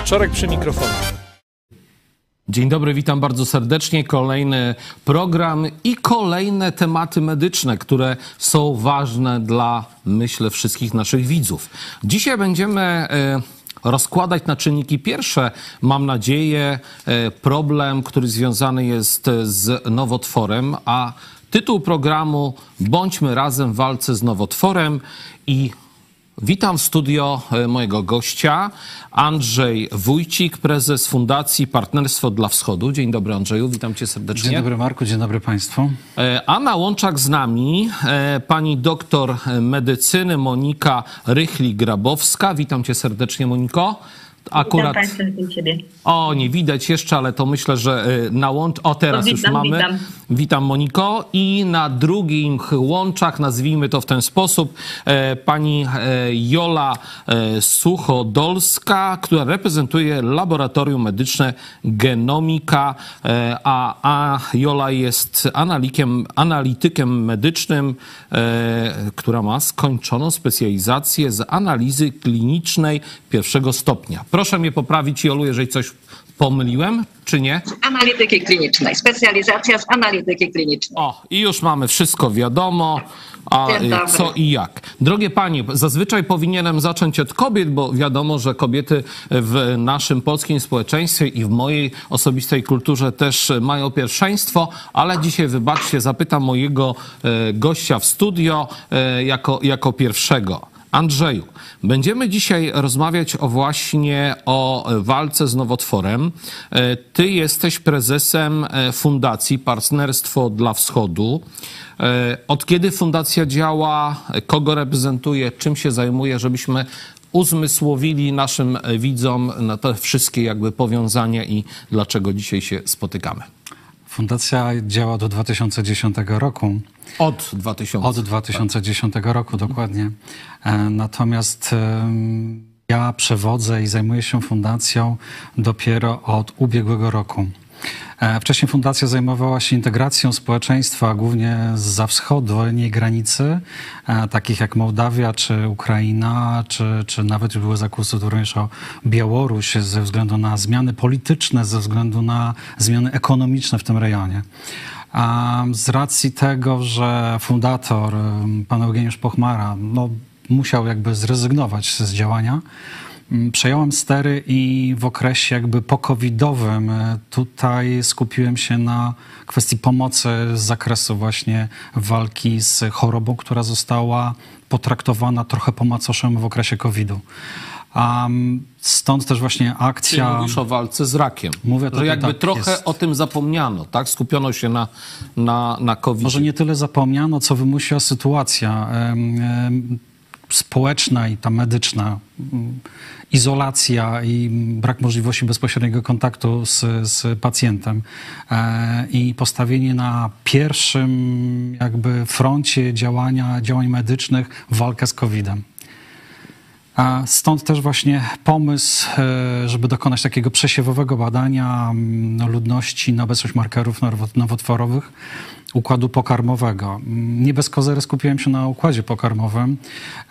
Wieczorek przy mikrofonie. Dzień dobry, witam bardzo serdecznie. Kolejny program i kolejne tematy medyczne, które są ważne dla, myślę, wszystkich naszych widzów. Dzisiaj będziemy e, rozkładać na czynniki pierwsze, mam nadzieję, e, problem, który związany jest z nowotworem, a tytuł programu Bądźmy razem w walce z nowotworem i Witam w studio e, mojego gościa, Andrzej Wójcik, prezes Fundacji Partnerstwo dla Wschodu. Dzień dobry Andrzeju, witam cię serdecznie. Dzień dobry Marku, dzień dobry Państwu. E, A na łączach z nami e, pani doktor medycyny Monika Rychli-Grabowska. Witam cię serdecznie Moniko. Akurat... Witam witam. O, nie widać jeszcze, ale to myślę, że na łącz... O, teraz No, już witam, mamy. witam. Witam Moniko. I na drugich łączach, nazwijmy to w ten sposób, e, pani e, Jola e, Suchodolska, która reprezentuje Laboratorium Medyczne Genomika, a, a Jola jest analitykiem, analitykiem medycznym, która ma skończoną specjalizację z analizy klinicznej pierwszego stopnia. Proszę mnie poprawić, Jolu, jeżeli coś pomyliłem, czy nie? Analityki klinicznej. Specjalizacja z analityki klinicznej. O, i już mamy wszystko wiadomo, a y, co i jak. Drogie panie, zazwyczaj powinienem zacząć od kobiet, bo wiadomo, że kobiety w naszym polskim społeczeństwie i w mojej osobistej kulturze też mają pierwszeństwo, ale dzisiaj, wybaczcie, zapytam mojego e, gościa w studio e, jako, jako pierwszego. Andrzeju, będziemy dzisiaj rozmawiać o właśnie o walce z nowotworem. E, Ty jesteś prezesem e, Fundacji Partnerstwo dla Wschodu. E, Od kiedy fundacja działa? Kogo reprezentuje? Czym się zajmuje? Żebyśmy uzmysłowili naszym widzom na te wszystkie jakby powiązania i dlaczego dzisiaj się spotykamy. Fundacja działa do 2010 roku. Od 2000. Od 2010 roku dokładnie. E, Natomiast ja przewodzę i zajmuję się fundacją dopiero od ubiegłego roku. E, Wcześniej fundacja zajmowała się integracją społeczeństwa, głównie za wschodniej granicy, e, takich jak Mołdawia czy Ukraina, czy, czy nawet były zakusy również o Białoruś ze względu na zmiany polityczne, ze względu na zmiany ekonomiczne w tym rejonie. A z racji tego, że fundator, pan Eugeniusz Pochmara, no, musiał jakby zrezygnować z działania, przejąłem stery i w okresie jakby po-covidowym e, tutaj skupiłem się na kwestii pomocy z zakresu właśnie walki z chorobą, która została potraktowana trochę po macoszemu w okresie covidu. A mm, stąd też właśnie akcja... mówisz o walce z rakiem. Mówię że tutaj, jakby tak, trochę jest. o tym zapomniano, tak? Skupiono się na, na, na covid Może nie tyle zapomniano, co wymusiła sytuacja em, społeczna i ta medyczna. mm, Izolacja i brak możliwości bezpośredniego kontaktu z, z pacjentem e, i postawienie na pierwszym jakby froncie działania, działań medycznych walkę z COVID-em. Stąd też właśnie pomysł, e, żeby dokonać takiego przesiewowego badania mm, ludności na obecność markerów nowo- nowotworowych układu pokarmowego. Nie bez kozery skupiłem się na układzie pokarmowym.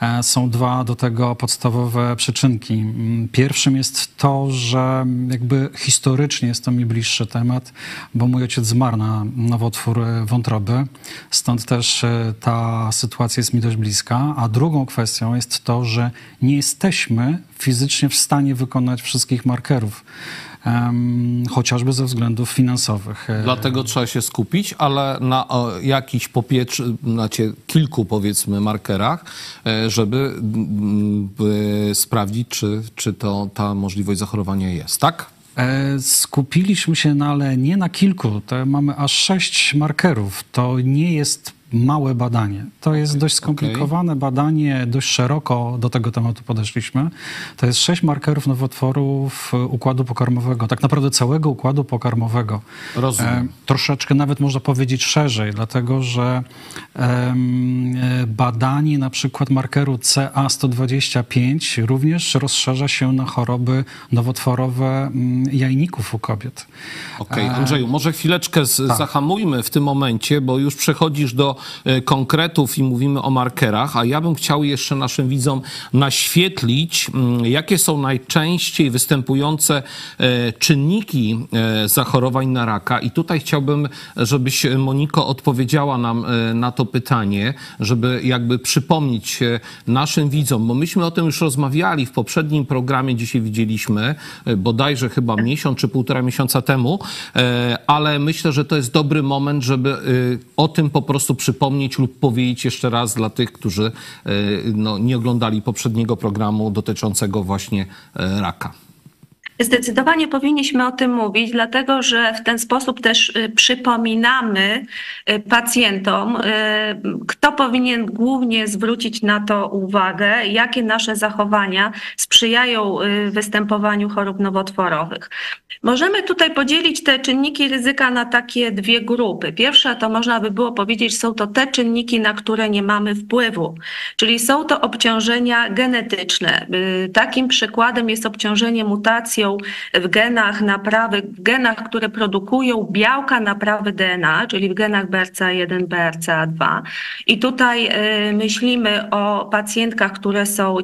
E, Są dwa do tego podstawowe przyczynki. Mm, Pierwszym jest to, że jakby historycznie jest to mi bliższy temat, bo mój ojciec zmarł na nowotwór e, wątroby, stąd też e, ta sytuacja jest mi dość bliska. A drugą kwestią jest to, że nie jesteśmy fizycznie w stanie wykonać wszystkich markerów, em, chociażby ze względów finansowych. E, Dlatego trzeba się skupić, ale na o, jakichś popiecz, znaczy kilku powiedzmy markerach, e, żeby mm, by sprawdzić, czy, czy to ta możliwość zachorowania jest, tak? E, Skupiliśmy się, no ale nie na kilku. To mamy aż sześć markerów. To nie jest małe badanie. To jest dość skomplikowane badanie, dość szeroko do tego tematu podeszliśmy. To jest sześć markerów nowotworów układu pokarmowego, tak naprawdę całego układu pokarmowego. Rozumiem. troszeczkę nawet można powiedzieć szerzej, dlatego że e, badanie na przykład markeru CA125 również rozszerza się na choroby nowotworowe mm, jajników u kobiet. Okej, Andrzeju, może chwileczkę z, zahamujmy w tym momencie, bo już przechodzisz do e, konkretów i mówimy o markerach, a ja bym chciał jeszcze naszym widzom naświetlić, mm, jakie są najczęściej występujące e, czynniki e, zachorowań na raka. I tutaj chciałbym, żebyś Moniko odpowiedziała nam na to pytanie, żeby jakby przypomnieć naszym widzom, bo myśmy o tym już rozmawiali w poprzednim programie, dzisiaj widzieliśmy, bodajże chyba miesiąc czy półtora miesiąca temu, ale myślę, że to jest dobry moment, żeby o tym po prostu przypomnieć lub powiedzieć jeszcze raz dla tych, którzy no, nie oglądali poprzedniego programu dotyczącego właśnie raka. Zdecydowanie powinniśmy o tym mówić, dlatego że w ten sposób też y, przypominamy y, pacjentom, y, kto powinien głównie zwrócić na to uwagę, jakie nasze zachowania sprzyjają występowaniu chorób nowotworowych. Możemy tutaj podzielić te czynniki ryzyka na takie dwie grupy. Pierwsza to można by było powiedzieć, są to te czynniki, na które nie mamy wpływu, czyli są to obciążenia genetyczne. Takim przykładem jest obciążenie mutacją w genach naprawy, w genach, które produkują białka naprawy DNA, czyli w genach BRCA1, BRCA2. I tutaj y, myślimy o pacjentkach, które są,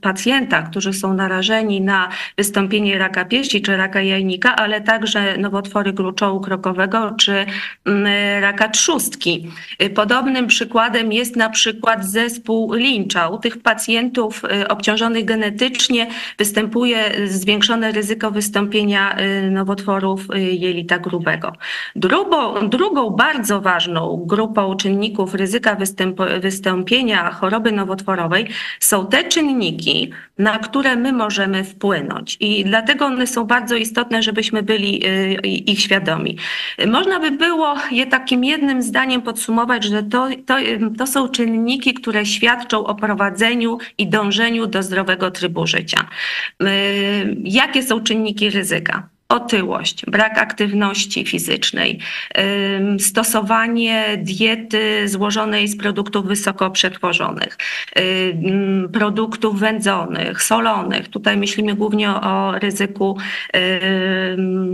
pacjentach, którzy są narażeni na wystąpienie raka piersi czy raka jajnika, ale także nowotwory gruczołu krokowego czy mm, raka trzustki. Y, podobnym przykładem jest na przykład zespół Lyncha. U tych pacjentów y, obciążonych genetycznie występuje zwiększone ryzyko ryzyko wystąpienia y, nowotworów y, jelita grubego. Drugą, drugą bardzo ważną grupą czynników ryzyka wystąpienia choroby nowotworowej są te czynniki, na które my możemy wpłynąć i dlatego one są bardzo istotne, żebyśmy byli y, ich świadomi. Można by było je takim jednym zdaniem podsumować, że to, to, to są czynniki, które świadczą o prowadzeniu i dążeniu do zdrowego trybu życia. Jakie są czynniki ryzyka otyłość, brak aktywności fizycznej, stosowanie diety złożonej z produktów wysoko przetworzonych, produktów wędzonych, solonych. Tutaj myślimy głównie o ryzyku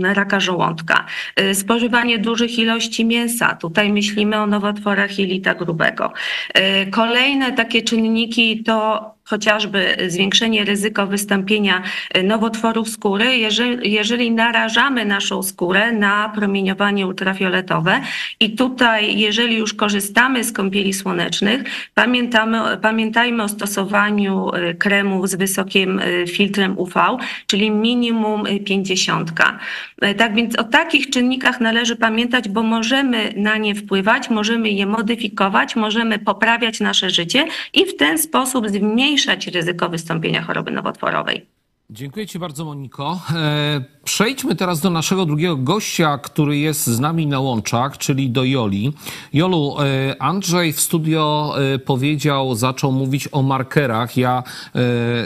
raka żołądka. Y, spożywanie dużych ilości mięsa. Tutaj myślimy o nowotworach jelita grubego. Y, kolejne takie czynniki to chociażby zwiększenie ryzyko wystąpienia y, nowotworów skóry, jeżeli, jeżeli narażamy naszą skórę na promieniowanie ultrafioletowe. I tutaj, jeżeli już korzystamy z kąpieli słonecznych, pamiętamy, pamiętajmy o stosowaniu y, kremów z wysokim y, filtrem UV, czyli minimum 50. Tak więc o takich czynnikach należy pamiętać, bo możemy na nie wpływać, możemy je modyfikować, możemy poprawiać nasze życie i w ten sposób zmniejszyć zmniejszać ryzyko wystąpienia choroby nowotworowej. Dziękuję Ci bardzo, Moniko. E, przejdźmy teraz do naszego drugiego gościa, który jest z nami na łączach, czyli do Joli. Jolu, e, Andrzej w studio e, powiedział, zaczął mówić o markerach. Ja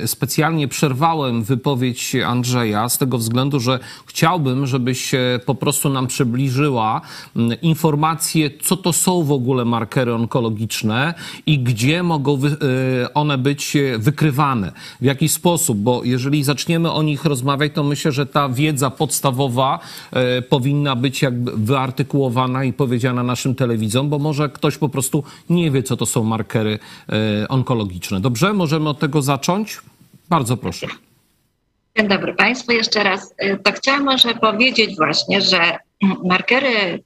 specjalnie przerwałem wypowiedź Andrzeja z tego względu, że chciałbym, żebyś po prostu nam przybliżyła informacje, co to są w ogóle markery onkologiczne i gdzie mogą one być wykrywane, w jaki sposób, bo jeżeli zaczniemy o nich rozmawiać, to myślę, że ta wiedza podstawowa e, powinna być jakby wyartykułowana i powiedziana naszym telewidzom, bo może ktoś po prostu nie wie, co to są markery e, onkologiczne. Dobrze? Możemy od tego zacząć? Bardzo proszę. Dzień dobry Państwu jeszcze raz. E, to chciałam może powiedzieć właśnie, że markery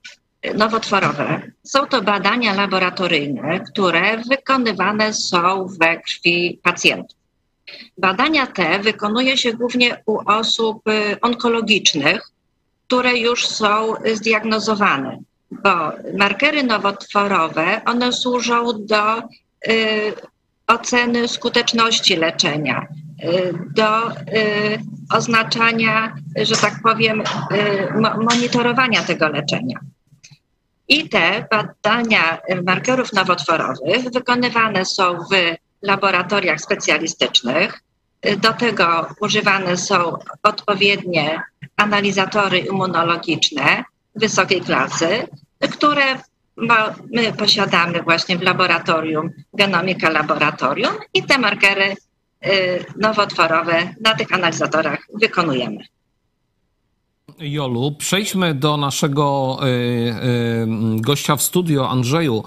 nowotworowe są to badania laboratoryjne, które wykonywane są we krwi pacjentów. Badania te wykonuje się głównie u osób y, onkologicznych, które już są zdiagnozowane, bo markery nowotworowe, one służą do y, oceny skuteczności leczenia, y, do y, oznaczania, że tak powiem, y, monitorowania tego leczenia. I te badania markerów nowotworowych wykonywane są w laboratoriach specjalistycznych. Do tego używane są odpowiednie analizatory immunologiczne wysokiej klasy, które my posiadamy właśnie w laboratorium, Genomika Laboratorium i te markery y, nowotworowe na tych analizatorach wykonujemy. Jolu, przejdźmy do naszego y, y, gościa w studio, Andrzeju.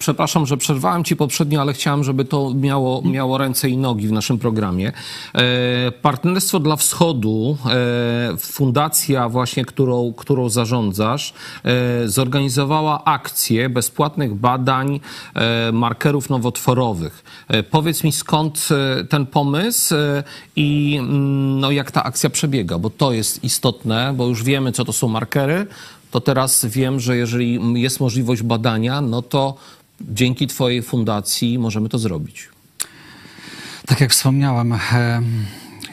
Przepraszam, że przerwałem ci poprzednio, ale chciałem, żeby to miało, miało ręce i nogi w naszym programie. Partnerstwo dla Wschodu, fundacja właśnie, którą, którą zarządzasz, zorganizowała akcję bezpłatnych badań markerów nowotworowych. Powiedz mi, skąd ten pomysł i mm, no, jak ta akcja przebiega, bo to jest istotne, bo już wiemy, co to są markery, to teraz wiem, że jeżeli jest możliwość badania, no to dzięki Twojej fundacji możemy to zrobić. Tak jak wspomniałem,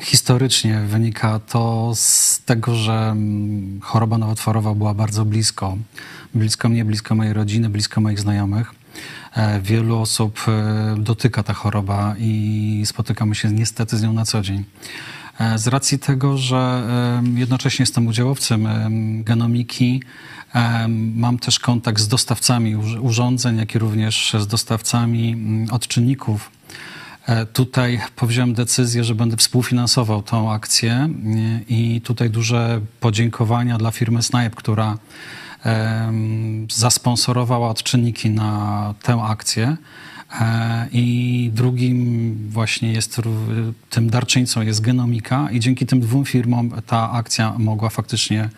historycznie wynika to z tego, że mm, choroba nowotworowa była bardzo blisko. Blisko mnie, blisko mojej rodziny, blisko moich znajomych. E, wielu osób e, dotyka ta choroba i spotykamy się niestety z nią na co dzień. E, z racji tego, że jednocześnie jestem udziałowcem genomiki, mam też kontakt z dostawcami urządzeń, jak i również z dostawcami mm, odczynników. E, tutaj powziąłem decyzję, że będę współfinansował tą akcję i tutaj duże podziękowania dla firmy Snipe, która zasponsorowała odczynniki na tę akcję. E, I drugim właśnie jest, tym darczyńcą jest Genomika i dzięki tym dwóm firmom ta akcja mogła faktycznie e,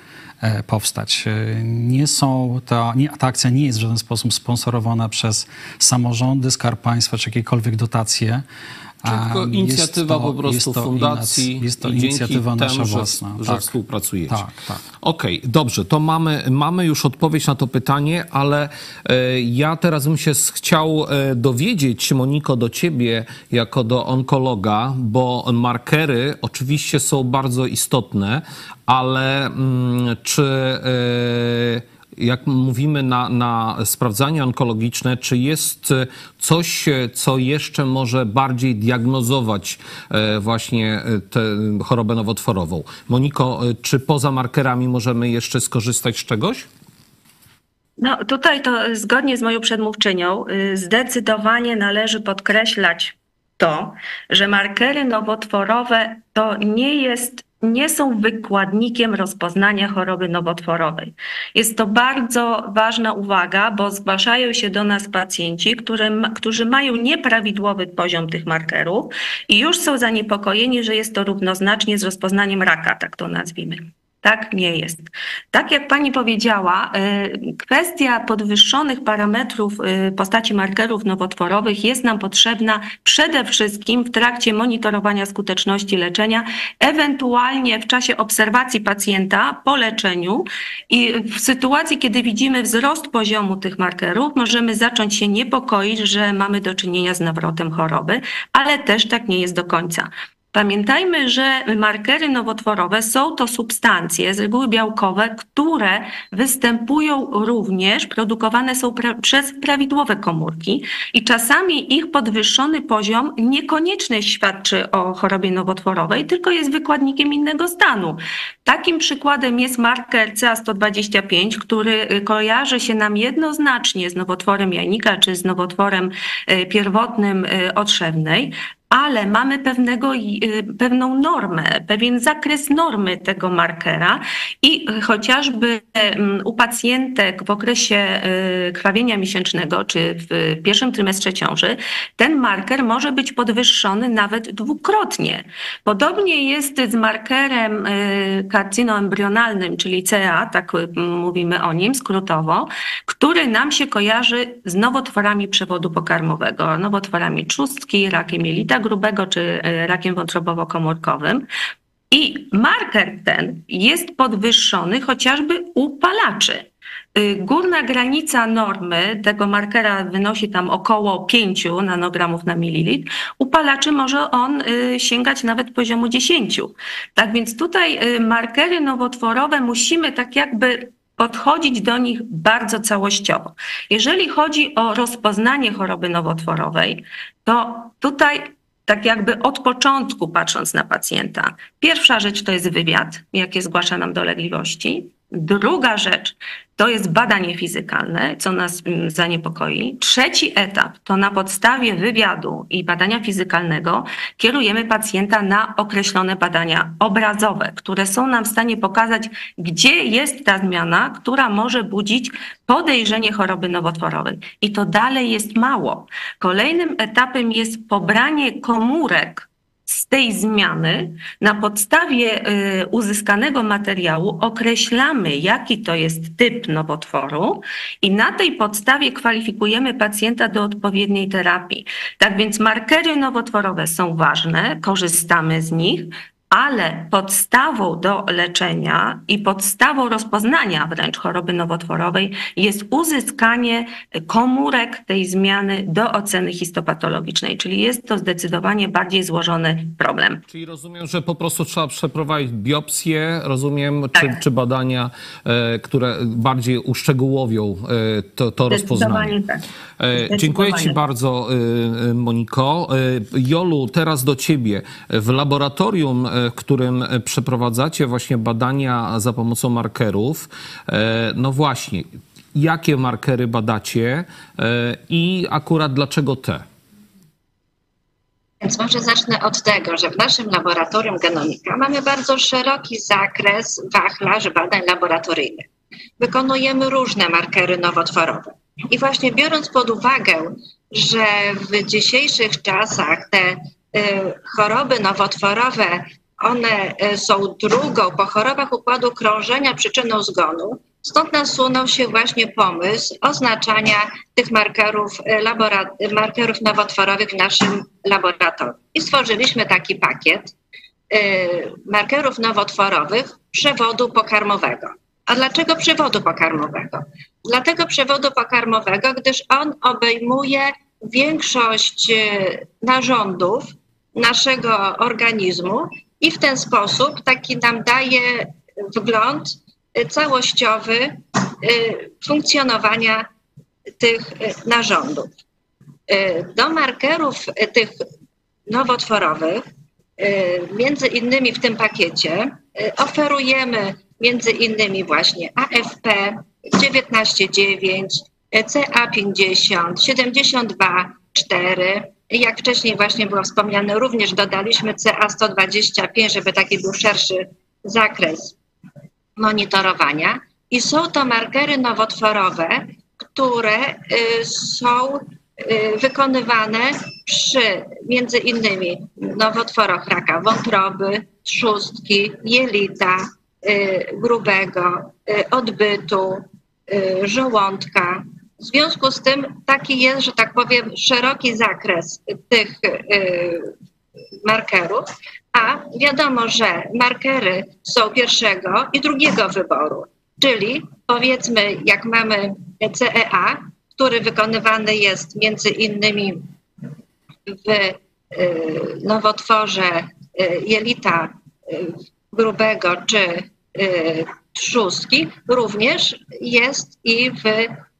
powstać. E, nie są, ta, nie, ta akcja nie jest w żaden sposób sponsorowana przez samorządy, Skarb Państwa czy jakiekolwiek dotacje. Tylko inicjatywa to, po prostu to fundacji. Jest to inicjatywa nasza temu, własna. Że, że tak. współpracujecie. Tak, tak. Okej, okay, dobrze, to mamy, mamy już odpowiedź na to pytanie, ale e, ja teraz bym się chciał e, dowiedzieć, Moniko, do ciebie jako do onkologa, bo markery oczywiście są bardzo istotne, ale mm, czy... E, jak mówimy na, na sprawdzanie onkologiczne, czy jest coś, co jeszcze może bardziej diagnozować e, właśnie e, tę chorobę nowotworową? Moniko, e, czy poza markerami możemy jeszcze skorzystać z czegoś? No tutaj to zgodnie z moją przedmówczynią y, zdecydowanie należy podkreślać to, że markery nowotworowe to nie jest nie są wykładnikiem rozpoznania choroby nowotworowej. Jest to bardzo ważna uwaga, bo zgłaszają się do nas pacjenci, którym, którzy mają nieprawidłowy poziom tych markerów i już są zaniepokojeni, że jest to równoznacznie z rozpoznaniem raka, tak to nazwijmy. Tak nie jest. Tak jak pani powiedziała, y, kwestia podwyższonych parametrów y, postaci markerów nowotworowych jest nam potrzebna przede wszystkim w trakcie monitorowania skuteczności leczenia, ewentualnie w czasie obserwacji pacjenta po leczeniu i w sytuacji, kiedy widzimy wzrost poziomu tych markerów, możemy zacząć się niepokoić, że mamy do czynienia z nawrotem choroby, ale też tak nie jest do końca. Pamiętajmy, że markery nowotworowe są to substancje, z reguły białkowe, które występują również, produkowane są pra przez prawidłowe komórki i czasami ich podwyższony poziom niekoniecznie świadczy o chorobie nowotworowej, tylko jest wykładnikiem innego stanu. Takim przykładem jest marker CA125, który kojarzy się nam jednoznacznie z nowotworem jajnika czy z nowotworem e, pierwotnym e, otrzewnej, ale mamy pewnego, y, pewną normę, pewien zakres normy tego markera i chociażby u pacjentek w okresie y, krwawienia miesięcznego czy w pierwszym trymestrze ciąży ten marker może być podwyższony nawet dwukrotnie. Podobnie jest z markerem y, karcynoembrionalnym, czyli CA, tak mówimy o nim skrótowo, który nam się kojarzy z nowotworami przewodu pokarmowego, nowotworami trzustki, rakiem jelita grubego czy e, rakiem wątrobowo-komórkowym. I marker ten jest podwyższony chociażby u palaczy. Y, górna granica normy tego markera wynosi tam około 5 nanogramów na mililitr. U palaczy może on y, sięgać nawet poziomu 10. Tak więc tutaj y, markery nowotworowe musimy tak jakby podchodzić do nich bardzo całościowo. Jeżeli chodzi o rozpoznanie choroby nowotworowej, to tutaj tak jakby od początku patrząc na pacjenta. Pierwsza rzecz to jest wywiad, jakie zgłasza nam dolegliwości. Druga rzecz to jest badanie fizykalne, co nas mm, zaniepokoi. Trzeci etap to na podstawie wywiadu i badania fizykalnego kierujemy pacjenta na określone badania obrazowe, które są nam w stanie pokazać, gdzie jest ta zmiana, która może budzić podejrzenie choroby nowotworowej. I to dalej jest mało. Kolejnym etapem jest pobranie komórek z tej zmiany na podstawie y, uzyskanego materiału określamy, jaki to jest typ nowotworu i na tej podstawie kwalifikujemy pacjenta do odpowiedniej terapii. Tak więc markery nowotworowe są ważne, korzystamy z nich, ale podstawą do leczenia i podstawą rozpoznania wręcz choroby nowotworowej jest uzyskanie komórek tej zmiany do oceny histopatologicznej, czyli jest to zdecydowanie bardziej złożony problem. Czyli rozumiem, że po prostu trzeba przeprowadzić biopsję, rozumiem, Tak. czy, czy badania, e, które bardziej uszczegółowią e, to, to rozpoznanie. Tak. E, Dziękuję Ci bardzo, Moniko. Jolu, teraz do Ciebie. W laboratorium, którym e, przeprowadzacie właśnie badania za pomocą markerów, e, no właśnie, jakie markery badacie e, i akurat dlaczego te? Więc może zacznę od tego, że w naszym laboratorium genomika mamy bardzo szeroki zakres wachlarz badań laboratoryjnych. Wykonujemy różne markery nowotworowe. I właśnie biorąc pod uwagę, że w dzisiejszych czasach te y, choroby nowotworowe, one y, są drugą po chorobach układu krążenia przyczyną zgonu, stąd nasunął się właśnie pomysł oznaczania tych markerów, y, markerów nowotworowych w naszym laboratorium. I stworzyliśmy taki pakiet y, markerów nowotworowych przewodu pokarmowego. A dlaczego przewodu pokarmowego? Dlatego przewodu pokarmowego, gdyż on obejmuje większość narządów naszego organizmu i w ten sposób taki nam daje wgląd y, całościowy y, funkcjonowania tych y, narządów. Do markerów tych nowotworowych, między innymi w tym pakiecie, oferujemy między innymi właśnie AFP 19,9, y, CA50, 72,4. Jak wcześniej właśnie było wspomniane, również dodaliśmy CA125, żeby taki był szerszy zakres monitorowania. I są to markery nowotworowe, które y, są y, wykonywane przy między innymi nowotworach raka wątroby, trzustki, jelita, y, grubego, odbytu, żołądka. W związku z tym taki jest, że tak powiem, szeroki zakres tych y, markerów, a wiadomo, że markery są pierwszego i drugiego wyboru, czyli powiedzmy, jak mamy CEA, który wykonywany jest między innymi w y, nowotworze y, jelita grubego czy trzustki, również jest i w,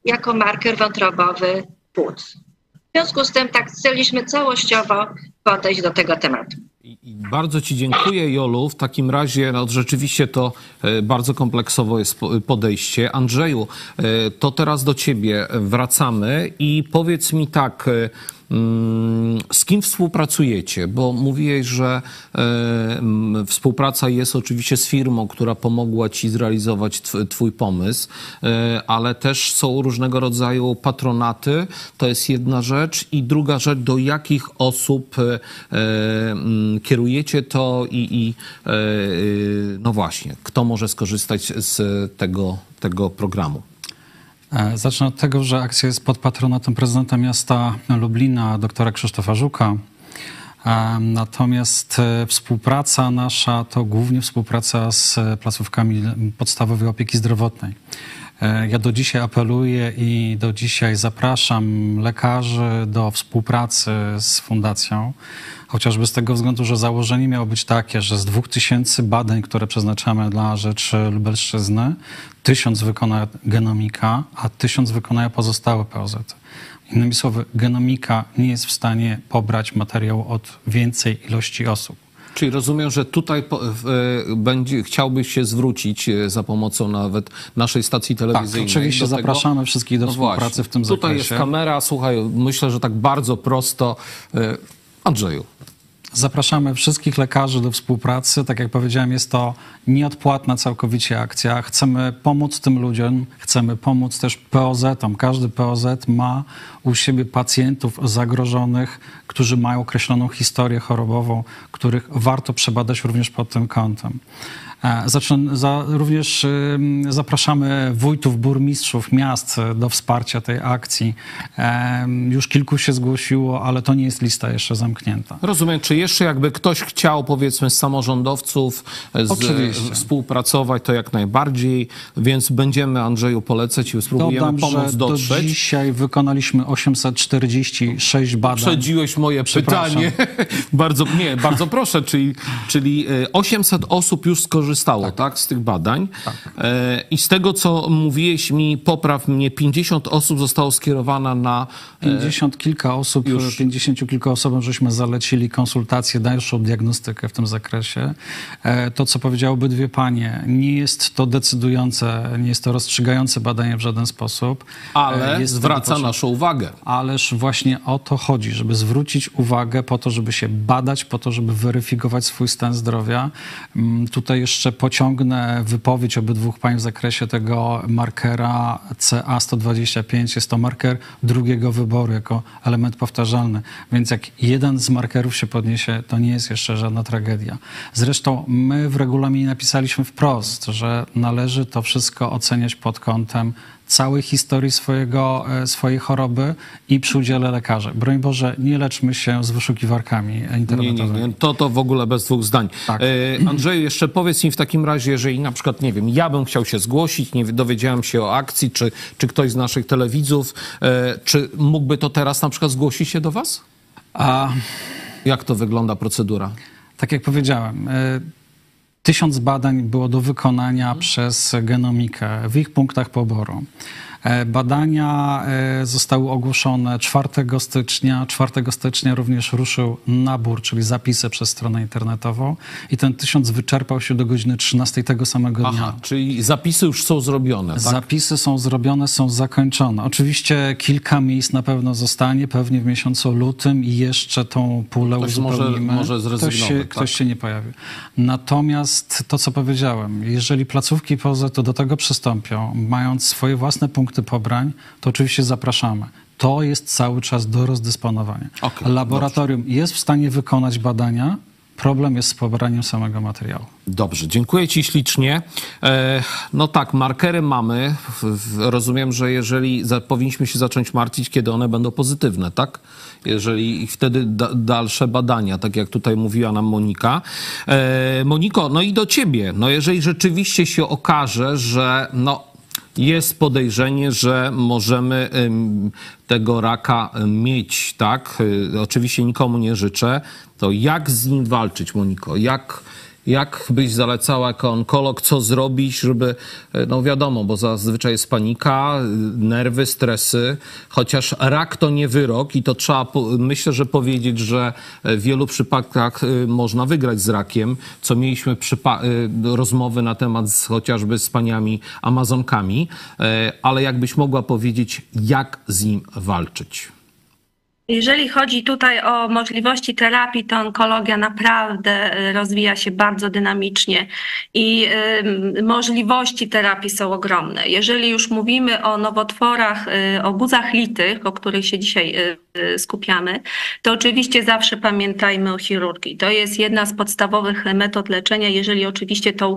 jako marker wątrobowy płuc. W związku z tym tak chcieliśmy całościowo podejść do tego tematu. I bardzo Ci dziękuję, Jolu. W takim razie no, rzeczywiście to e, bardzo kompleksowo jest po- podejście. Andrzeju, e, to teraz do Ciebie wracamy i powiedz mi tak. Mm, Z kim współpracujecie? Bo mówiłeś, że e, mm, współpraca jest oczywiście z firmą, która pomogła Ci zrealizować tw- Twój pomysł, e, ale też są różnego rodzaju patronaty. To jest jedna rzecz. I druga rzecz, do jakich osób e, mm, kierujecie to i, i e, no właśnie, kto może skorzystać z tego, tego programu? E, Zacznę od tego, że akcja jest pod patronatem prezydenta miasta Lublina, doktora Krzysztofa Żuka. E, Natomiast e, współpraca nasza to głównie współpraca z placówkami podstawowej opieki zdrowotnej. E, Ja do dzisiaj apeluję i do dzisiaj zapraszam lekarzy do współpracy z fundacją, chociażby z tego względu, że założenie miało być takie, że z dwóch tysięcy badań, które przeznaczamy dla rzecz Lubelszczyzny, tysiąc wykona genomika, a tysiąc wykonają pozostałe POZ. Innymi słowy, genomika nie jest w stanie pobrać materiału od więcej ilości osób. Czyli rozumiem, że tutaj e, będzie, chciałbyś się zwrócić e, za pomocą nawet naszej stacji Tak, telewizyjnej. oczywiście do tego- zapraszamy wszystkich do No współpracy właśnie. w tym Tutaj zakresie. jest kamera, słuchaj, myślę, że tak bardzo prosto. E, Andrzeju, Zapraszamy wszystkich lekarzy do współpracy. Tak jak powiedziałem, jest to nieodpłatna całkowicie akcja. Chcemy pomóc tym ludziom, chcemy pomóc też POZ-om. Każdy POZ ma u siebie pacjentów zagrożonych, którzy mają określoną historię chorobową, których warto przebadać również pod tym kątem. E, Zaczę, za, również zapraszamy wójtów, burmistrzów miast e, do wsparcia tej akcji. Już kilku się zgłosiło, ale to nie jest lista jeszcze zamknięta. rozumiem, czy jeszcze jakby ktoś chciał, powiedzmy, z samorządowców e, z, Oczywiście. e, współpracować, to jak najbardziej, więc będziemy Andrzeju polecać i spróbujemy Dodam, pomóc że do dotrzeć. dzisiaj wykonaliśmy 846 badań. Przedziłeś moje pytanie. bardzo, nie, bardzo proszę, czyli, czyli e, 800 osób już skorzystało tak. z tych badań. E, I z tego, co mówiłeś mi, popraw mnie, 50 osób zostało skierowane na... e, 50 kilka osób, już. 50 kilka osobom żeśmy zalecili konsultację, dalszą diagnostykę w tym zakresie. E, To, co powiedziały obydwie panie, nie jest to decydujące, nie jest to rozstrzygające badanie w żaden sposób. Ale E, jest zwraca naszą uwagę. Ależ właśnie o to chodzi, żeby zwrócić uwagę po to, żeby się badać, po to, żeby weryfikować swój stan zdrowia. Mm, Tutaj jeszcze pociągnę wypowiedź obydwu pań w zakresie tego markera CA125. Jest to marker drugiego wyboru jako element powtarzalny. Więc jak jeden z markerów się podniesie, to nie jest jeszcze żadna tragedia. Zresztą my w regulaminie napisaliśmy wprost, że należy to wszystko oceniać pod kątem całej historii swojego, e, swojej choroby i przy udziale lekarzy. Broń Boże, nie leczmy się z wyszukiwarkami Nie, nie, internetowymi. nie. To, to w ogóle bez dwóch zdań. Tak. E, Andrzeju, jeszcze powiedz mi w takim razie, jeżeli na przykład, nie wiem, ja bym chciał się zgłosić, nie dowiedziałem się o akcji, czy, czy ktoś z naszych telewidzów, e, czy mógłby to teraz na przykład zgłosić się do was? A Jak to wygląda procedura? tak jak powiedziałem, tysiąc badań było do wykonania przez genomikę w ich punktach poboru. E, Badania e, zostały ogłoszone 4 stycznia. 4 stycznia również ruszył nabór, czyli zapisy przez stronę internetową i ten tysiąc wyczerpał się do godziny 13 tego samego dnia. Aha, czyli zapisy już są zrobione, tak? Zapisy są zrobione, są zakończone. Oczywiście kilka miejsc na pewno zostanie, pewnie w miesiącu lutym i jeszcze tą pulę Ktoś może- uzupełnimy. może ktoś, zrezygnować, się, tak? ktoś się nie pojawi. Natomiast to, co powiedziałem, jeżeli placówki POZ to do tego przystąpią, mając swoje własne punkty pobrań, to oczywiście zapraszamy. To jest cały czas do rozdysponowania. Okej, Laboratorium jest w stanie wykonać badania, problem jest z pobraniem samego materiału. Dobrze, dziękuję Ci ślicznie. E, no tak, markery mamy. Rozumiem, że jeżeli powinniśmy się zacząć martwić, kiedy one będą pozytywne, tak? Jeżeli wtedy da, dalsze badania, tak jak tutaj mówiła nam Monika. E, Moniko, no i do Ciebie. No jeżeli rzeczywiście się okaże, że no, jest podejrzenie, że możemy tego raka mieć, tak? Y, Oczywiście nikomu nie życzę. To jak z nim walczyć, Moniko? Jak, jak byś zalecała jako onkolog, co zrobić, żeby, y, no wiadomo, bo zazwyczaj jest panika, nerwy, stresy, chociaż rak to nie wyrok i to trzeba, myślę, że powiedzieć, że w wielu przypadkach y, można wygrać z rakiem, co mieliśmy rozmowy na temat z, chociażby z paniami Amazonkami, ale jakbyś mogła powiedzieć, jak z nim walczyć? Jeżeli chodzi tutaj o możliwości terapii, to onkologia naprawdę y, rozwija się bardzo dynamicznie i y, możliwości terapii są ogromne. Jeżeli już mówimy o nowotworach, y, o guzach litych, o których się dzisiaj skupiamy, to oczywiście zawsze pamiętajmy o chirurgii. To jest jedna z podstawowych metod leczenia. Jeżeli oczywiście tą,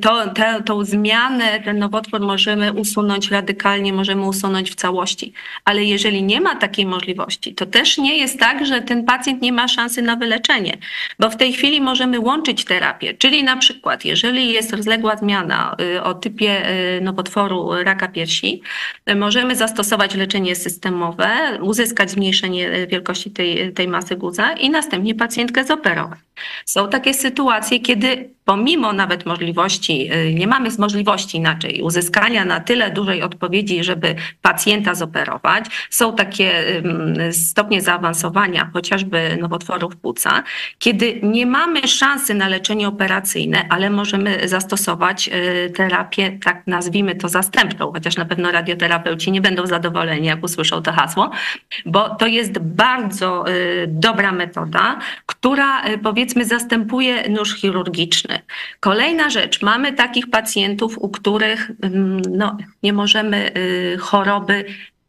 to, tę, tą zmianę, ten nowotwór możemy usunąć radykalnie, możemy usunąć w całości. Ale jeżeli nie ma takiej możliwości, to też nie jest tak, że ten pacjent nie ma szansy na wyleczenie, bo w tej chwili możemy łączyć terapię, czyli na przykład, jeżeli jest rozległa zmiana y, o typie y, nowotworu raka piersi, y, możemy zastosować leczenie systemowe, uzyskać zmniejszenie wielkości tej, tej masy guza i następnie pacjentkę zoperować. Są takie sytuacje, kiedy pomimo nawet możliwości, y, nie mamy możliwości inaczej uzyskania na tyle dużej odpowiedzi, żeby pacjenta zoperować. Są takie stopnie zaawansowania, chociażby nowotworów płuca, kiedy nie mamy szansy na leczenie operacyjne, ale możemy zastosować y, terapię, tak nazwijmy to zastępczą, chociaż na pewno radioterapeuci nie będą zadowoleni, jak usłyszą to hasło, bo to jest bardzo y, dobra metoda, która y, powiedzmy zastępuje nóż chirurgiczny. Kolejna rzecz, mamy takich pacjentów, u których ym, no, nie możemy y, choroby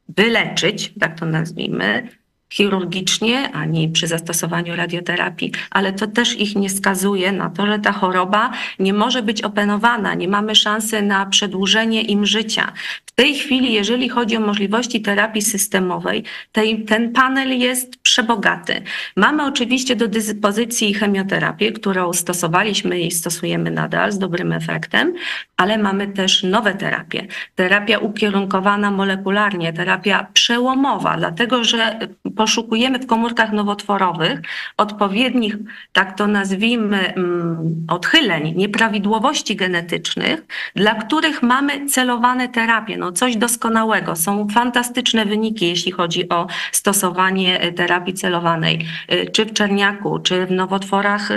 wyleczyć, tak to nazwijmy, chirurgicznie, ani przy zastosowaniu radioterapii, ale to też ich nie skazuje na to, że ta choroba nie może być opanowana, nie mamy szansy na przedłużenie im życia. W tej chwili, jeżeli chodzi o możliwości terapii systemowej, tej, ten panel jest przebogaty. Mamy oczywiście do dyspozycji chemioterapię, którą stosowaliśmy i stosujemy nadal z dobrym efektem, ale mamy też nowe terapie. Terapia ukierunkowana molekularnie, terapia przełomowa, dlatego że poszukujemy w komórkach nowotworowych odpowiednich, tak to nazwijmy, mm, odchyleń, nieprawidłowości genetycznych, dla których mamy celowane terapie. No coś doskonałego. Są fantastyczne wyniki, jeśli chodzi o stosowanie y, terapii celowanej, y, czy w czerniaku, czy w nowotworach y,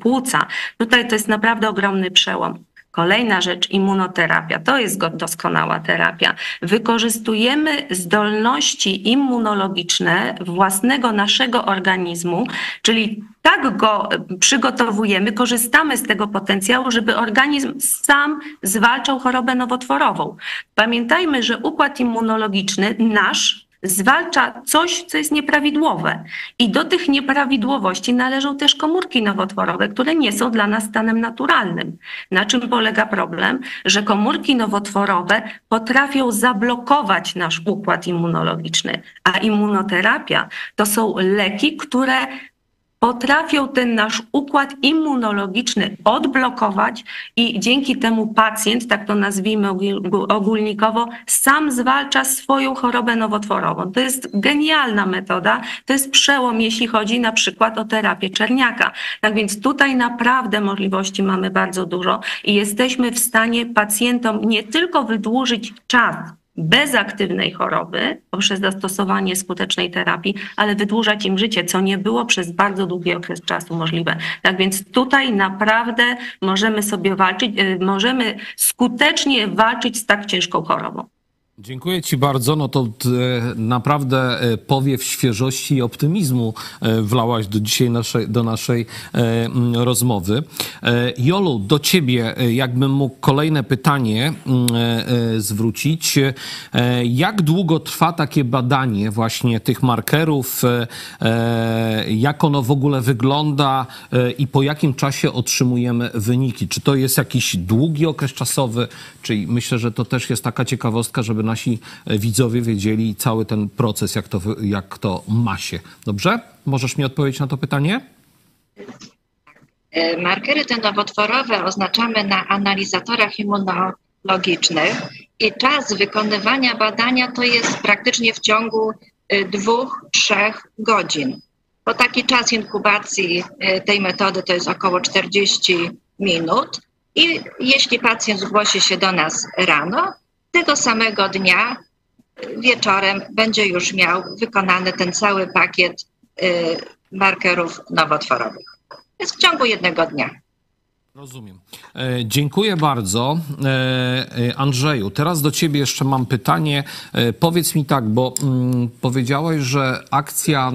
płuca. Tutaj to jest naprawdę ogromny przełom. Kolejna rzecz, immunoterapia. To jest doskonała terapia. Wykorzystujemy zdolności immunologiczne własnego naszego organizmu, czyli tak go e, przygotowujemy, korzystamy z tego potencjału, żeby organizm sam zwalczał chorobę nowotworową. Pamiętajmy, że układ immunologiczny nasz zwalcza coś, co jest nieprawidłowe. I do tych nieprawidłowości należą też komórki nowotworowe, które nie są dla nas stanem naturalnym. Na czym polega problem? Że komórki nowotworowe potrafią zablokować nasz układ immunologiczny, a immunoterapia to są leki, które potrafią ten nasz układ immunologiczny odblokować i dzięki temu pacjent, tak to nazwijmy ogól- ogólnikowo, sam zwalcza swoją chorobę nowotworową. To jest genialna metoda, to jest przełom, jeśli chodzi na przykład o terapię czerniaka. Tak więc tutaj naprawdę możliwości mamy bardzo dużo i jesteśmy w stanie pacjentom nie tylko wydłużyć czas, bez aktywnej choroby poprzez zastosowanie skutecznej terapii, ale wydłużać im życie, co nie było przez bardzo długi okres czasu możliwe. Tak więc tutaj naprawdę możemy sobie walczyć, y, możemy skutecznie walczyć z tak ciężką chorobą. Dziękuję Ci bardzo. No to e, naprawdę e, powiew świeżości i optymizmu e, wlałaś do dzisiaj naszej, do naszej mm, rozmowy. Jolu, do Ciebie jakbym mógł kolejne pytanie mm, zwrócić. Jak długo trwa takie badanie właśnie tych markerów? Jak ono w ogóle wygląda i po jakim czasie otrzymujemy wyniki? Czy to jest jakiś długi okres czasowy? Czyli myślę, że to też jest taka ciekawostka, żeby nasi e, widzowie wiedzieli cały ten proces, jak to, jak to ma się. Dobrze? Możesz mi odpowiedzieć na to pytanie? E, Markery te nowotworowe oznaczamy na analizatorach immunologicznych i czas wykonywania badania to jest praktycznie w ciągu e, dwóch, trzech godzin. Bo taki czas inkubacji tej metody to jest około 40 minut i jeśli pacjent zgłosi się do nas rano, tego samego dnia e, wieczorem będzie już miał wykonany ten cały pakiet e, markerów nowotworowych. Jest w ciągu jednego dnia. Rozumiem. E, dziękuję bardzo. E, e, Andrzeju, teraz do ciebie jeszcze mam pytanie. E, powiedz mi tak, bo mm, powiedziałeś, że akcja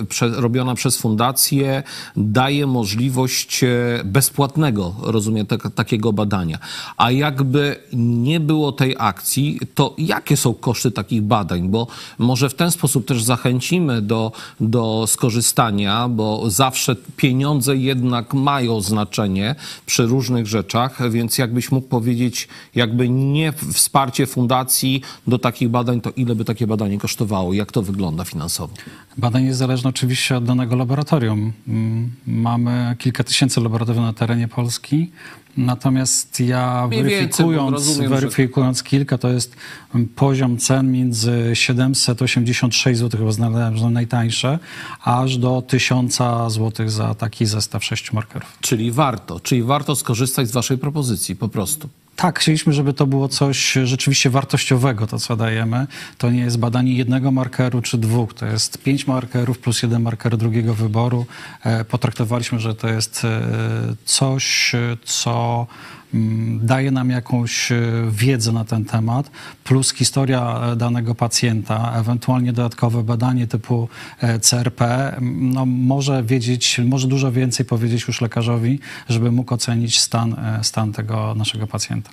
e, prze, robiona przez fundację daje możliwość e, bezpłatnego, rozumiem, tak, takiego badania. A jakby nie było tej akcji, to jakie są koszty takich badań? Bo może w ten sposób też zachęcimy do, do skorzystania, bo zawsze pieniądze jednak mają znaczenie przy różnych rzeczach, więc jakbyś mógł powiedzieć, jakby nie wsparcie fundacji do takich badań, to ile by takie badanie kosztowało? Jak to wygląda finansowo? Badanie jest zależne oczywiście od danego laboratorium. Mm, Mamy kilka tysięcy laboratoriów na terenie Polski. Natomiast ja Mniej weryfikując, rozumiem, że- weryfikując kilka, to jest mm, poziom cen między 786 zł, chyba znalazłem że najtańsze, aż do 1000 zł za taki zestaw sześciu markerów. Czyli warto, czyli warto skorzystać z waszej propozycji po prostu. Tak, chcieliśmy, żeby to było coś rzeczywiście wartościowego, to co dajemy. To nie jest badanie jednego markeru czy dwóch, to jest pięć markerów plus jeden marker drugiego wyboru. E, Potraktowaliśmy, że to jest e, coś, co daje nam jakąś e, wiedzę na ten temat, plus historia e, danego pacjenta, ewentualnie dodatkowe badanie typu e, CRP, m, no, może wiedzieć, może dużo więcej powiedzieć już lekarzowi, żeby mógł ocenić stan, stan tego naszego pacjenta.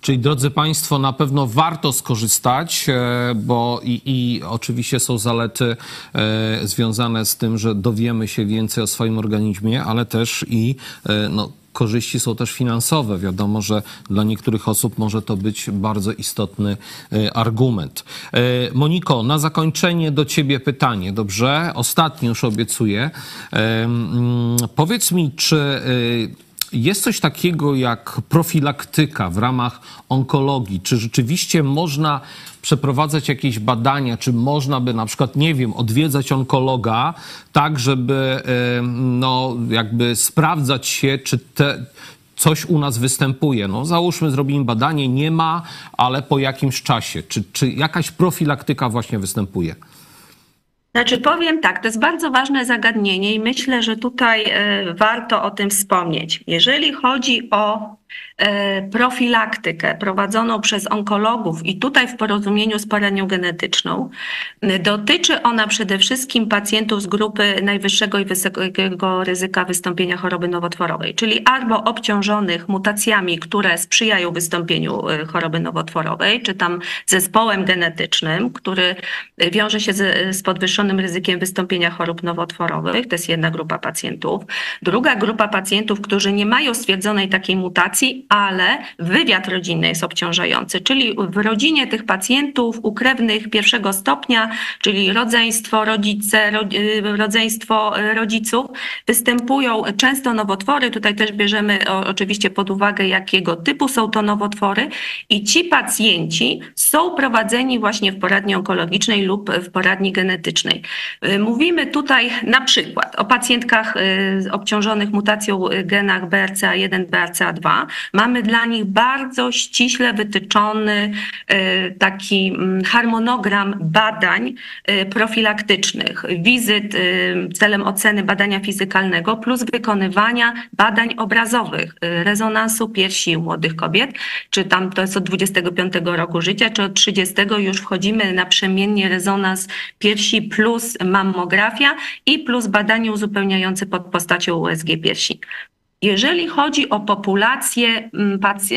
Czyli drodzy Państwo, na pewno warto skorzystać, bo i, i oczywiście są zalety związane z tym, że dowiemy się więcej o swoim organizmie, ale też i no, korzyści są też finansowe. Wiadomo, że dla niektórych osób może to być bardzo istotny e, argument. E, Moniko, na zakończenie do Ciebie pytanie, dobrze? Ostatnie już obiecuję. E, mm, Powiedz mi, czy jest coś takiego jak profilaktyka w ramach onkologii? Czy rzeczywiście można przeprowadzać jakieś badania? Czy można by na przykład, nie wiem, odwiedzać onkologa, tak, żeby no, jakby sprawdzać się, czy te, coś u nas występuje? No, załóżmy, zrobimy badanie, nie ma, ale po jakimś czasie. Czy, czy jakaś profilaktyka właśnie występuje? Znaczy powiem tak, to jest bardzo ważne zagadnienie i myślę, że tutaj e, warto o tym wspomnieć. Jeżeli chodzi o profilaktykę prowadzoną przez onkologów i tutaj w porozumieniu z poradnią genetyczną, dotyczy ona przede wszystkim pacjentów z grupy najwyższego i wysokiego ryzyka wystąpienia choroby nowotworowej, czyli albo obciążonych mutacjami, które sprzyjają wystąpieniu e, choroby nowotworowej, czy tam zespołem genetycznym, który e, wiąże się z, z podwyższonym ryzykiem wystąpienia chorób nowotworowych. To jest jedna grupa pacjentów. Druga grupa pacjentów, którzy nie mają stwierdzonej takiej mutacji, ale wywiad rodzinny jest obciążający, czyli w rodzinie tych pacjentów u krewnych pierwszego stopnia, czyli rodzeństwo, rodzice, ro, y, rodzeństwo y, rodziców, występują często nowotwory. Tutaj też bierzemy oczywiście pod uwagę, jakiego typu są to nowotwory i ci pacjenci są prowadzeni właśnie w poradni onkologicznej lub w poradni genetycznej. Y, Mówimy tutaj na przykład o pacjentkach obciążonych mutacją genach BRCA1, BRCA2. Mamy dla nich bardzo ściśle wytyczony y, taki mm, harmonogram badań y, profilaktycznych, wizyt y, celem oceny badania fizykalnego plus wykonywania badań obrazowych, rezonansu piersi u młodych kobiet, czy tam to jest od 25 roku życia, czy od 30 już wchodzimy na przemiennie rezonans piersi plus mammografia i plus badanie uzupełniające pod postacią USG piersi. Jeżeli chodzi o populację, mm, pac-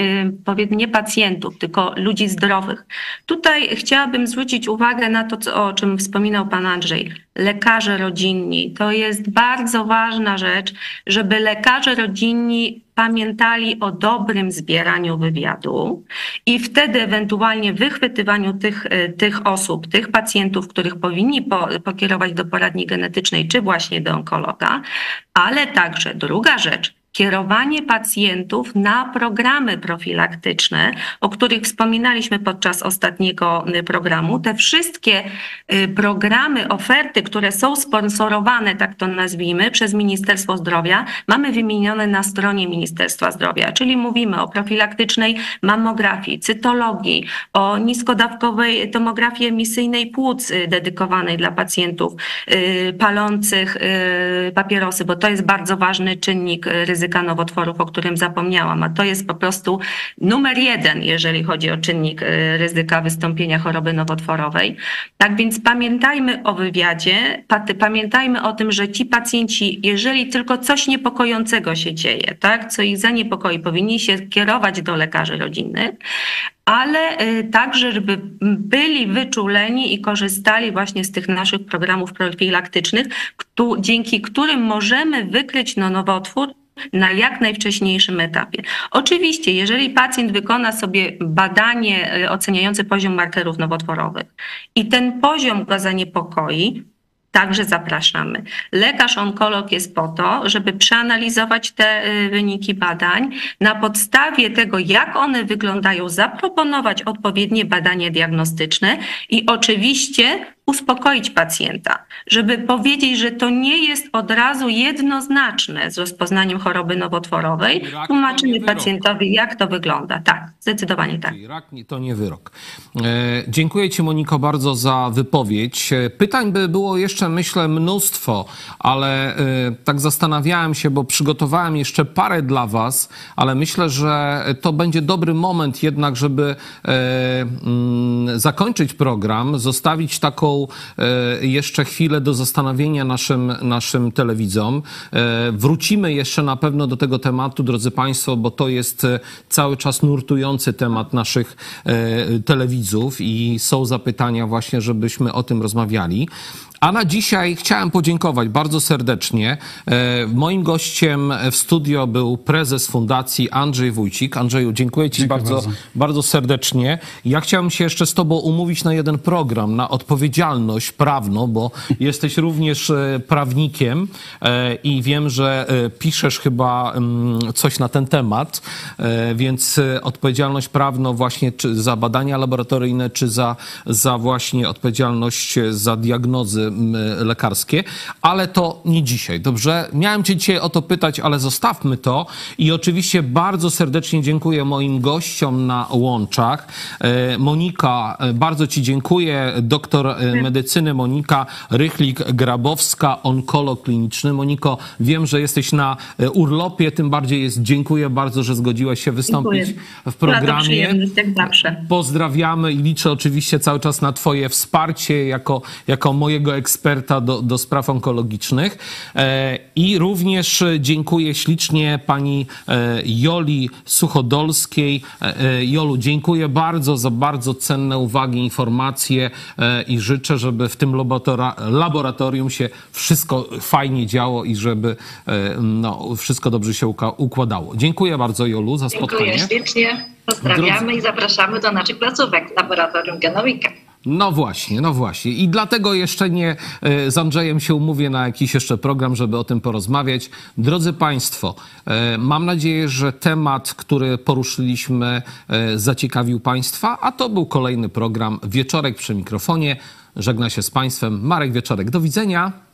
y, nie pacjentów, tylko ludzi zdrowych, tutaj chciałabym zwrócić uwagę na to, co, o czym wspominał pan Andrzej. Lekarze rodzinni. To jest bardzo ważna rzecz, żeby lekarze rodzinni pamiętali o dobrym zbieraniu wywiadu i wtedy ewentualnie wychwytywaniu tych, y, tych osób, tych pacjentów, których powinni po, pokierować do poradni genetycznej czy właśnie do onkologa, ale także druga rzecz, kierowanie pacjentów na programy profilaktyczne, o których wspominaliśmy podczas ostatniego y, programu. Te wszystkie y, programy, oferty, które są sponsorowane, tak to nazwijmy, przez Ministerstwo Zdrowia, mamy wymienione na stronie Ministerstwa Zdrowia, czyli mówimy o profilaktycznej mammografii, cytologii, o nisko-dawkowej tomografii emisyjnej płuc y, dedykowanej dla pacjentów palących papierosy, bo to jest bardzo ważny czynnik y, ryzyka nowotworów, o którym zapomniałam, a to jest po prostu numer jeden, jeżeli chodzi o czynnik y, ryzyka wystąpienia choroby nowotworowej. Tak więc pamiętajmy o wywiadzie, pamiętajmy o tym, że ci pacjenci, jeżeli tylko coś niepokojącego się dzieje, tak, co ich zaniepokoi, powinni się kierować do lekarzy rodzinnych, ale y, także, żeby byli wyczuleni i korzystali właśnie z tych naszych programów profilaktycznych, dzięki którym możemy wykryć no, nowotwór na jak najwcześniejszym etapie. Oczywiście, jeżeli pacjent wykona sobie badanie y, oceniające poziom markerów nowotworowych i ten poziom go zaniepokoi, także zapraszamy. Lekarz onkolog jest po to, żeby przeanalizować te y, wyniki badań, na podstawie tego, jak one wyglądają, zaproponować odpowiednie badanie diagnostyczne i oczywiście uspokoić pacjenta, żeby powiedzieć, że to nie jest od razu jednoznaczne z rozpoznaniem choroby nowotworowej. Rak Tłumaczymy pacjentowi, jak to wygląda. Tak, zdecydowanie tak. Czyli rak to nie wyrok. E, dziękuję Ci, Moniko, bardzo za wypowiedź. E, Pytań by było jeszcze, myślę, mnóstwo, ale e, tak zastanawiałem się, bo przygotowałem jeszcze parę dla Was, ale myślę, że to będzie dobry moment jednak, żeby e, mm, zakończyć program, zostawić taką e, jeszcze chwilę do zastanowienia naszym, naszym telewidzom. E, wrócimy jeszcze na pewno do tego tematu, drodzy Państwo, bo to jest e, cały czas nurtujący temat naszych telewidzów i są zapytania właśnie, żebyśmy o tym rozmawiali. A na dzisiaj chciałem podziękować bardzo serdecznie. E, Moim gościem w studio był prezes fundacji Andrzej Wójcik. Andrzeju, dziękuję Ci Dziękuję bardzo, bardzo. bardzo serdecznie. Ja chciałem się jeszcze z Tobą umówić na jeden program, na odpowiedzialność prawną, bo jesteś również e, prawnikiem e, i wiem, że piszesz chyba mm, coś na ten temat, więc odpowiedzialność prawną właśnie czy za badania laboratoryjne, czy za, za właśnie odpowiedzialność za diagnozy lekarskie, ale to nie dzisiaj, dobrze? Miałem Cię dzisiaj o to pytać, ale zostawmy to i oczywiście bardzo serdecznie dziękuję moim gościom na łączach. E, Monika, e, bardzo Ci dziękuję. Doktor e, medycyny Monika Rychlik-Grabowska, onkolog kliniczny. Moniko, wiem, że jesteś na urlopie, tym bardziej jest dziękuję bardzo, że zgodziłaś się wystąpić Dziękuję. w programie. przyjemność, jak zawsze. Pozdrawiamy i liczę oczywiście cały czas na Twoje wsparcie jako, jako mojego eksperta do, do spraw onkologicznych. E, I również dziękuję ślicznie pani e, Joli Suchodolskiej. E, Jolu, dziękuję bardzo za bardzo cenne uwagi, informacje i życzę, żeby w tym laboratorium się wszystko fajnie działo i żeby no, wszystko dobrze się układało. Dziękuję bardzo Jolu za spotkanie. Dziękuję ślicznie. Pozdrawiamy i zapraszamy do naszych placówek Laboratorium Genomika. No właśnie, no właśnie. I dlatego jeszcze nie e, z Andrzejem się umówię na jakiś jeszcze program, żeby o tym porozmawiać. Drodzy Państwo, e, mam nadzieję, że temat, który poruszyliśmy, e, zaciekawił Państwa, a to był kolejny program Wieczorek przy mikrofonie. Żegna się z Państwem Marek Wieczorek. Do widzenia.